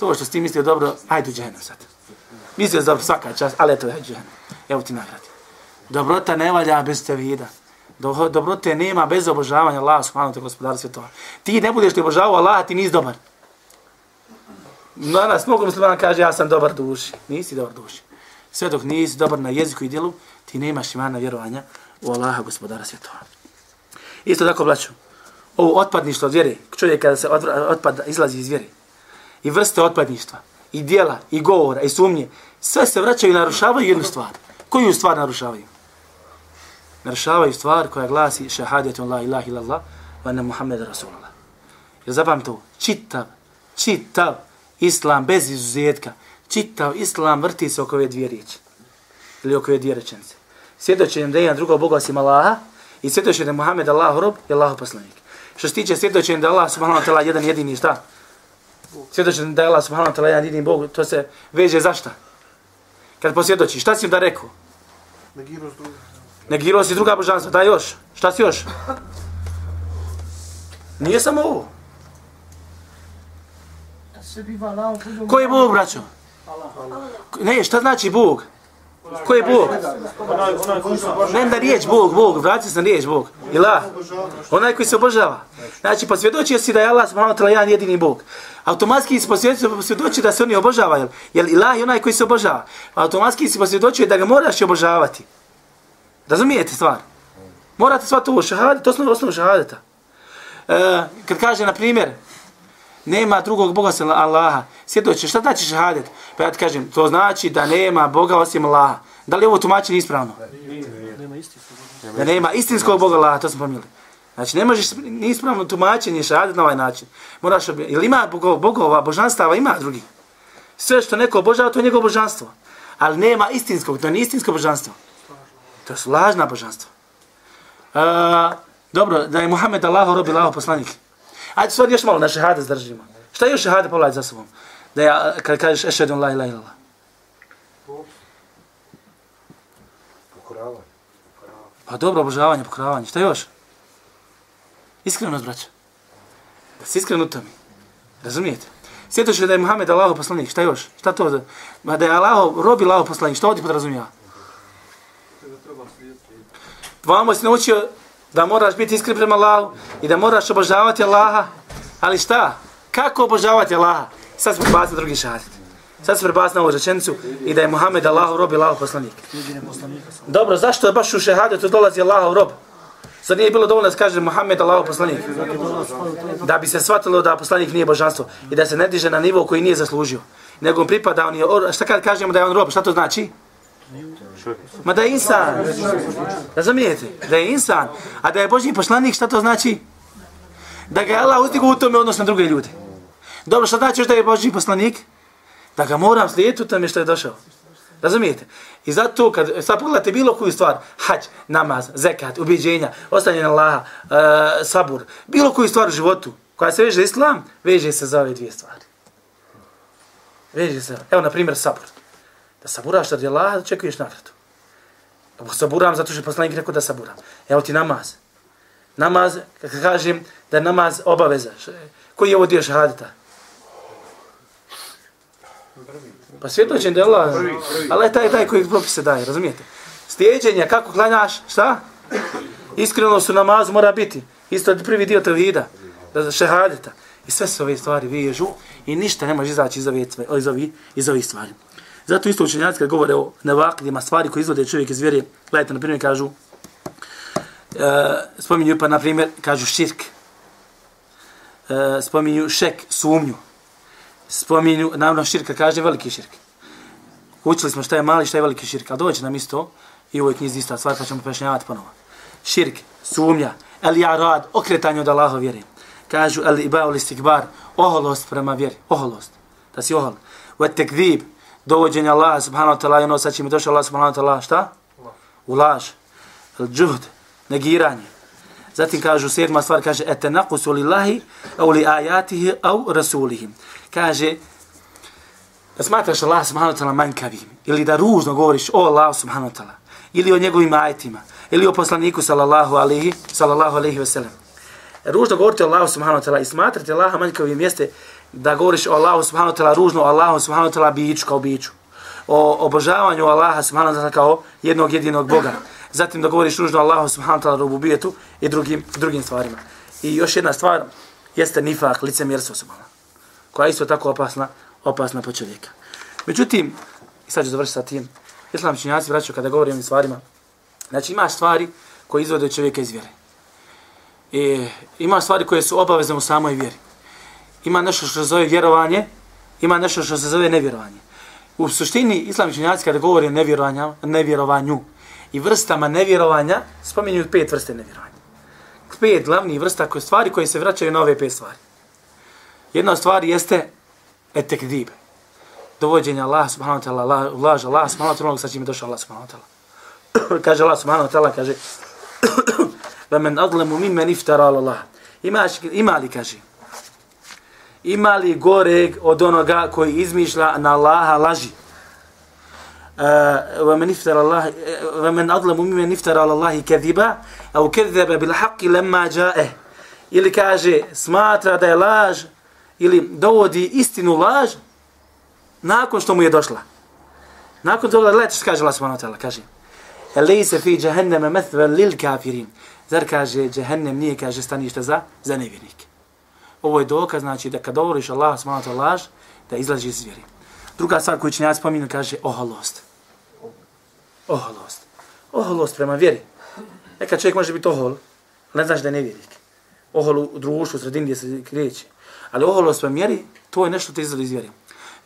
To što si ti mislio dobro, ajde u džennem sad. Mislio dobro svaka čast, ali eto, ajde u džennem. Evo ti nagradi. Dobrota ne valja bez tevhida. Do, dobrote nema bez obožavanja Allaha subhanahu te gospodara svjetova. Ti ne budeš li obožavao Allaha, ti nisi dobar. Danas mnogo musliman kaže ja sam dobar duši. Nisi dobar duši. Sve dok nisi dobar na jeziku i djelu, ti nemaš imana vjerovanja u Allaha gospodara svjetova. Isto tako, braću, ovo otpadništvo od vjere, čovjek kada se otpada, izlazi iz vjere, i vrste otpadništva, i dijela, i govora, i sumnje, sve se vraćaju i narušavaju jednu stvar. Koju stvar narušavaju? Narušavaju stvar koja glasi šahadetu la ilaha illallah wa anna Muhammed Rasulullah. Jer zapam to, čitav, čitav islam bez izuzetka, čitav islam vrti se oko ove dvije riječi. Ili oko ove dvije rečenice. Svjedočenjem da je jedan drugo Boga osim Allaha i svjedočenjem da je Muhammed Allah rob i Allah poslanik. Što se tiče svjedočenjem da je Allah subhanahu wa ta'ala jedan jedini šta? Svjedočenjem da je Allah subhanahu wa ta'ala jedan jedini Bog, to se veže za šta? Kad posvjedoči, šta si im da rekao? Negirao s drugim. Negirao si druga božanstva, daj još. Šta si još? Nije samo ovo. Ko je Bog, braćo? Ne, šta znači Bog? Ko je Bog? Ne da riječ Bog, Bog, vrati se na riječ Bog. Ilah. Onaj koji se obožava. Znači, posvjedočio si da je Allah subhanahu wa ta'ala jedan jedini Bog. Automatski si posvjedočio da se oni obožavaju. Jer Ilah je onaj koji se obožava. Automatski si posvjedočio da ga moraš obožavati. Razumijete stvar? Morate sva to šahadet, to je osnovu šahadeta. E, kad kaže, na primjer, nema drugog Boga sem Allaha, svjedoče, šta znači šahadet? Pa ja ti kažem, to znači da nema Boga osim Allaha. Da li je ovo tumačenje ispravno? Nema istinskog Boga. Da nema istinskog Boga Allaha, to smo pomijeli. Znači, ne možeš ispravno tumačenje šahadet na ovaj način. Moraš, obje- ili ima bogova, bogova, božanstava, ima drugi. Sve što neko obožava, to je njegovo božanstvo. Ali nema istinskog, to nije istinsko božanstvo. To su lažna božanstva. Uh, dobro, da je Muhammed Allah robi Allah poslanik. Ajde sad još malo na šehade zdržimo. Šta je još šehade pogledaj za sobom? Da ja, kad kažeš ešhedu la ilaha illallah. Pokoravanje. Pa dobro, obožavanje, pokoravanje. Šta još? Iskrenost, braća. Da si iskren u tome. Razumijete? Sjetoš da je Muhammed Allah poslanik. Šta još? Šta to? Ma da je Allah robi Allah poslanik. Šta ovdje podrazumijeva? Vamo si naučio da moraš biti iskren prema Allahu i da moraš obožavati Allaha. Ali šta? Kako obožavati Allaha? Sad smo prebacili drugi šarit. Sad se prebacili na ovu rečenicu i da je Muhammed Allahu rob i Allahov poslanik. Dobro, zašto je baš u šehadetu dolazi Allahov rob? Zar nije bilo dovoljno da kaže Muhammed Allahov poslanik? Da bi se shvatilo da poslanik nije božanstvo i da se ne diže na nivo koji nije zaslužio. Nego pripada, on je, šta kad kažemo da je on rob, šta to znači? Ma da je insan. Razumijete? Da je insan. A da je Božji poslanik, šta to znači? Da ga je Allah uzdigo u tome odnos na druge ljude. Dobro, šta znači da je Božji poslanik? Da ga moram slijediti u tome što je došao. Razumijete? I zato kad sad pogledate bilo koju stvar, hađ, namaz, zekat, ubiđenja, ostanje na Allaha, e, sabur, bilo koju stvar u životu koja se veže islam, veže se za ove dvije stvari. Veže se. Evo, na primjer, sabur. Da saburaš radi Allaha, da čekuješ nagradu. Ako saburam zato što je poslanik rekao da saburam. Evo ti namaz. Namaz, kad kažem da je namaz obaveza. Koji je ovo dio šahadita? Pa svjedočen da je Allah, Allah je taj, taj koji propise daje, razumijete? Slijedženje, kako klanjaš, šta? Iskreno su namazu mora biti. Isto je prvi dio tevhida, da šehadeta. I sve se ove stvari vežu i ništa ne može izaći iz ovih, iz ovih, iz ovih stvari. Zato isto učenjaci kad govore o nevakljima stvari koje izvode čovjek iz vjere, gledajte, na primjer kažu, e, spominju pa na primjer, kažu širk, e, spominju šek, sumnju, spominju, naravno širka kaže veliki širk. Učili smo šta je mali, šta je veliki širk, ali dođe nam isto i u ovoj knjizi ista stvar, pa ćemo pojašnjavati ponovo. Širk, sumnja, el ja rad, okretanje od Allaha vjere. Kažu el ibao istikbar, oholost prema vjeri, oholost, da si ohol. U tekvib, dovođenje Allaha subhanahu wa ta'ala, i ono sa čim je došao Allah subhanahu wa ta'ala, šta? U laž. El džuhd, negiranje. Zatim kažu sedma stvar, kaže ete naqusu lillahi au li ajatihi au rasulihi. Kaže da smatraš Allah subhanahu wa ta'ala manjkavim ili da ružno govoriš o Allah subhanahu wa ta'ala ili o njegovim ajetima ili o poslaniku sallallahu alaihi sallallahu alaihi wa sallam. Ružno govorite o Allahu subhanahu wa ta'ala i smatrate Allaha manjkavim jeste da govoriš o Allahu subhanahu wa ta'ala ružno o Allahu subhanahu wa ta'ala biću kao biću. O obožavanju Allaha subhanahu wa ta'ala kao jednog jedinog Boga zatim da govoriš ružno Allahu subhanahu wa ta'ala rububijetu i drugim, drugim stvarima. I još jedna stvar jeste nifak, licemjerstvo subhanahu koja je isto tako opasna, opasna po čovjeka. Međutim, i sad ću završiti sa tim, islam činjaci vraćaju kada govorim o stvarima, znači ima stvari koje izvode čovjeka iz vjere. E, ima stvari koje su obavezne u samoj vjeri Ima nešto što se zove vjerovanje, ima nešto što se zove nevjerovanje. U suštini, islam činjaci kada govori o nevjerovanju, i vrstama nevjerovanja, spominju pet vrste nevjerovanja. Pet glavnih vrsta koje stvari koje se vraćaju na ove pet stvari. Jedna od stvari jeste etekdib. Dovođenje Allah subhanahu wa ta'ala, laž Allah subhanahu wa ta'ala, sa čim je došao Allah subhanahu wa ta'ala. kaže Allah subhanahu wa ta'ala, kaže وَمَنْ أَظْلَمُ مِمَّنْ اِفْتَرَ Allah. Ima, ima li, kaže, ima li goreg od onoga koji izmišlja na Allaha laži? ومن افترى الله ومن اظلم ممن افترى على الله كذبا او كذب بالحق لما جاءه ili kaže smatra da je laž ili dovodi istinu laž nakon što mu je došla. Nakon toga gledajte što kaže Allah subhanahu wa ta'ala, kaže Elise fi jahannama mathvan lil kafirin. Zar kaže jahannam nije kaže stanište za za nevjernike. Ovo je dokaz znači da kad govoriš Allah subhanahu wa ta'ala laž da izlazi iz vjere. Druga stvar koju ću ja spominu kaže oholost oholost. Oholost prema vjeri. Neka čovjek može biti ohol, ne znaš da je nevjerik. Ohol u društvu, u sredini gdje se kreće. Ali oholost prema vjeri, to je nešto te izlazi iz vjeri.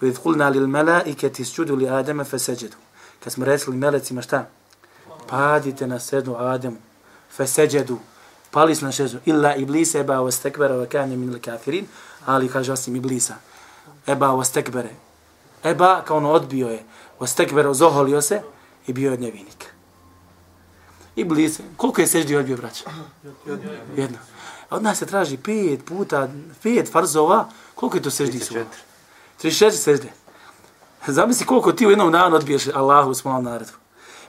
Vidit kulna lil melaiketi sjudu li Ademe feseđedu. Kad smo rekli melecima šta? Padite na sednu Ademu. Feseđedu. Pali su na šezu. Illa iblise eba o stekbera wa kane min kafirin. Ali kaže osim iblisa. Eba o stekbere. Eba kao ono odbio je. O stekbera zoholio se i bio je nevinik. I blize. Koliko je seždi odbio, braća? Jedno. A od nas se traži pet puta, pet farzova. Koliko je to seždi su? 34 sežde. Zamisli koliko ti u jednom danu odbiješ Allahu u smalom narodu.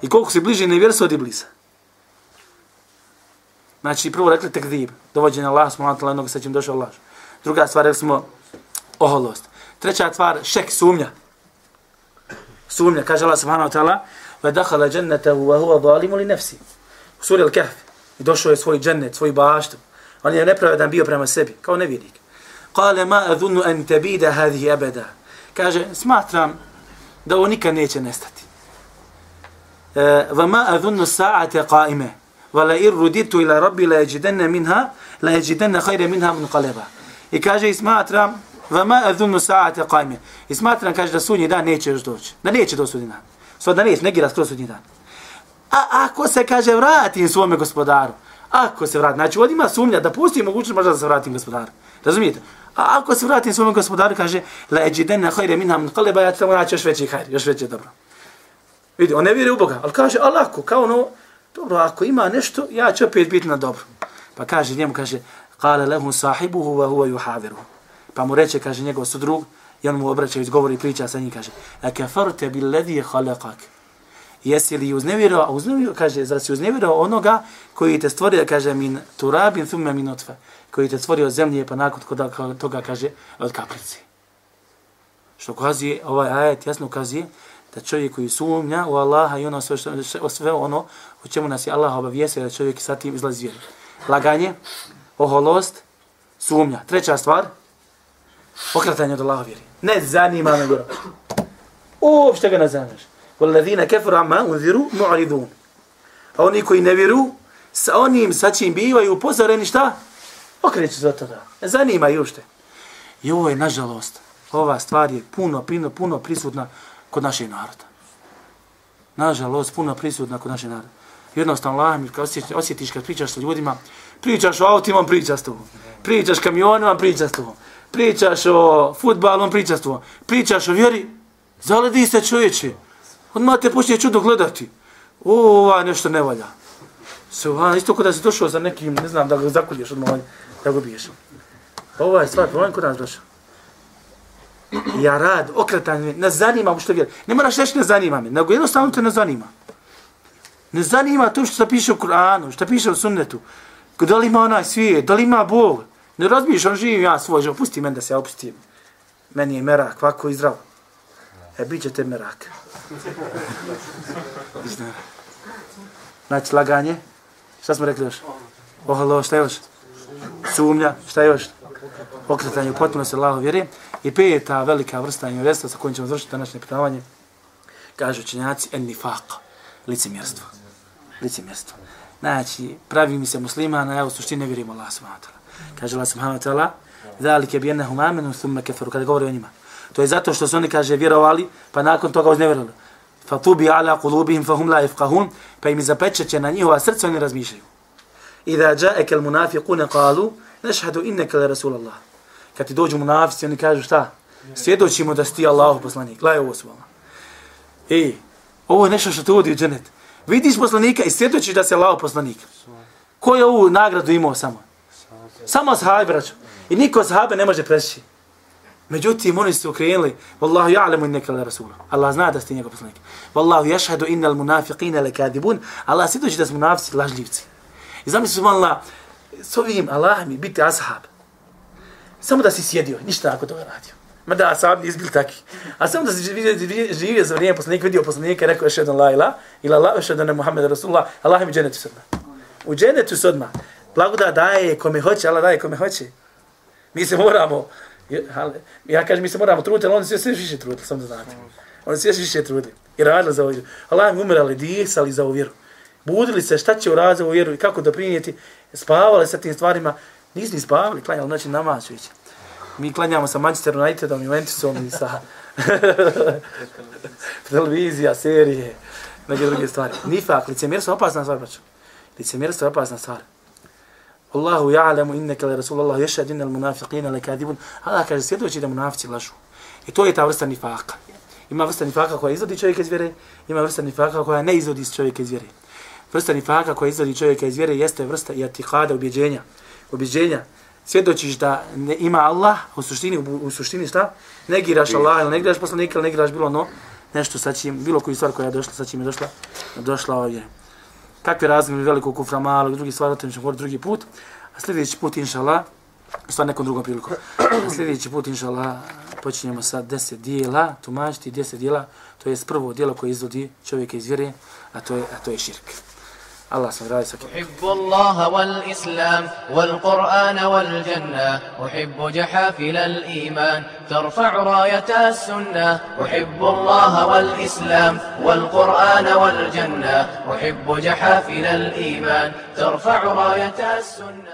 I koliko si bliži nevjersu od Iblisa. Znači, prvo rekli tekdib, dovođenje Allah, smo natala jednog sa čim došao Allah. Druga stvar, rekli smo oholost. Treća stvar, šek, sumnja. Sumnja, kaže Allah subhanahu wa ta'ala, فدخل جنته وهو ظالم لنفسه سورة الكهف došao je svoj džennet, svoj baštu. On je nepravedan bio prema sebi, kao nevjernik. Kale ma adhunu an tabida hadhihi abada. Kaže, smatram da ovo nikad neće nestati. Va ma adhunu sa'ate Vala Va la ir ruditu ila rabbi la yajidanna minha la yajidanna khayra minha munqalaba. I kaže, smatram vama adhunu sa'ate qaime. I smatram kaže da sunji dan neće još doći. Da neće doći sudnji dan. Svo da neće, negira skroz sudnji dan. A ako se kaže vratim svome gospodaru, ako se vratim, znači ovdje ima sumnja da pusti mogućnost možda da se vratim gospodaru. Razumijete? A ako se vratim svome gospodaru, kaže la eđiden na hajre minha min kaleba, ja tamo naći još veći hajr, još veće dobro. Vidi, on ne vjeruje u Boga, ali kaže, alako, kao ono, dobro, ako ima nešto, ja ću opet biti na dobro. Pa kaže njemu, kaže, kale lehu sahibuhu wa huwa yuhaviru. Pa mu reče, kaže njegov sudrug, I on mu obraća i govori priča sa njim, kaže, a kafarte bil ledhi je halakak. Jesi li uznevjerao, a uznevjerao, kaže, zar si uznevjerao onoga koji te stvorio, kaže, min turabin thumme min otve, koji te stvorio od zemlje, pa nakon toga, kaže, od kaplice. Što ukazuje, ovaj ajet jasno ukazuje, da čovjek koji sumnja u Allaha i ono sve, što, sve ono u čemu nas je Allah obavijestio da čovjek sa tim izlazi vjeru. Laganje, oholost, sumnja. Treća stvar, okratanje od Allaha vjeri. Ne zanima me vjera. Uopšte ga ne zanimaš. Walladhina kafaru amma unziru mu'ridun. A oni koji ne vjeru, sa onim sa čim bivaju upozoreni šta? Okreću se od toga. Ne zanima i uopšte. I ovo je, nažalost, ova stvar je puno, puno, puno prisutna kod našeg naroda. Nažalost, puno prisutna kod našeg naroda. Jednostavno, Allah mi osjetiš, osjetiš kad pričaš sa ljudima, pričaš o autima, pričaš s tobom. Pričaš kamionima, pričaš s tobom pričaš o futbalom, pričaš tobom. pričaš o vjeri, zaledi se čovječe. Odmah te počne čudo gledati. O, ovaj nešto ne valja. Subhan, ovaj, isto kod da si došao za nekim, ne znam, da ga zakulješ odmah, ovaj, da ga biješ. Pa Ova je stvar, problem kod nas došao. Ja rad, okretanje, ne zanima mu što vjer. Ne moraš reći ne zanima me, nego jednostavno te ne zanima. Ne zanima to što se piše u Kur'anu, što piše u sunnetu. Da li ima onaj svijet, da li ima Bog. Ne razbiješ, on živim ja svoj život, pusti mene da se ja opustim. Meni je merak, ovako i zdravo. E, bit će te merak. Znači, laganje. Šta smo rekli još? Ohalo, šta još? Sumnja, šta još? Okretanje u se Allaho vjeri. I peta velika vrsta investa sa kojim ćemo završiti današnje pitavanje. Kažu učenjaci, en nifaq, licemjerstvo. Licemjerstvo. Znači, pravi mi se muslimana, ja u suštini ne vjerujem Allah subhanahu wa ta'ala. Kaže Allah subhanahu wa ta'ala, Zalike bi jednahum amenu thumme keferu, kada govori o njima. To je zato što su oni, kaže, vjerovali, pa nakon toga uznevjerili. Fa tubi ala kulubihim fa hum la ifqahun, pa im zapečeće na njihova srca, oni razmišljaju. Iza ja'eke al munafiqune qalu, nešhadu inneke le Rasulallah. Kad ti dođu munafici, oni kažu šta? Svjedočimo da si ti Allahu poslanik. Gledaj ovo su vama. Ej, ovo je nešto što te uvodi u dženet. Vidiš poslanika i svjedočiš da se lao poslanik. Ko je ovu nagradu imao samo? Samo sahabi, braću. I niko sahabe ne može preći. Međutim, oni su okrenuli, Wallahu ja'lamu innaka la rasul. Allah zna da ste njegov poslanik. Wallahu yashhadu innal munafiqina lakadibun. Allah svjedoči da su munafici lažljivci. I zamisli subhanallah, s ovim Allah mi biti ashab. Samo da si sjedio, ništa ako toga radio. Ma da, ashab izbili taki. A samo da si živio, živio za vrijeme poslanika, vidio poslanika i rekao još jedan la ila, ila la, još Muhammed Rasulullah, Allah mi dženetu sodma. U dženetu sodma. Blagoda daje kome hoće, Allah daje kome hoće. Mi se moramo, ja kažem mi se moramo truditi, ali oni se sve više trudili, samo da znate. Oni se sve više trudili i radili za ovu vjeru. Allah mi umirali, disali za ovu vjeru. Budili se šta će uraditi za ovu vjeru i kako doprinijeti. Spavali sa tim stvarima. Nisu ni spavali, klanjali noći namaz već. Mi klanjamo sa Manchester Unitedom, Juventusom i sa televizija, serije, neke druge stvari. Nifak, licemjerstvo je opasna stvar, braćo. Licemjerstvo je opasna stvar. Allahu ja'lamu innaka la rasulullah yashhadu innal munafiqina lakadibun. Allah kaže svjedoči da munafici lažu. I to je ta vrsta nifaka. Ima vrsta nifaka koja izvodi čovjeka iz vjere, ima vrsta nifaka koja ne izvodi čovjeka iz vjere. Vrsta nifaka koja izvodi čovjeka iz vjere jeste vrsta iatikada, ubjeđenja. Ubjeđenja. Svjedočiš da ne ima Allah, u suštini, u, u suštini šta? Negiraš Allah ili negiraš poslanika ili negiraš bilo no, nešto sa čim, bilo koju stvar koja je došla, sa čim je došla, došla ovdje kakve razmjene velikog kufra malog, drugi stvar, o tom ćemo govoriti drugi put. A sljedeći put, inša Allah, stvar nekom drugom priliku. A sljedeći put, inša Allah, počinjemo sa deset dijela, tumačiti deset dijela, to je prvo dijelo koje izvodi čovjeka iz vjere, a to je, a to je širk. الله سبحانه وتعالى أحب الله والإسلام والقرآن والجنة أحب جحافل الإيمان ترفع راية السنة. أحب الله والإسلام والقرآن والجنة أحب جحافل الإيمان ترفع راية السنة.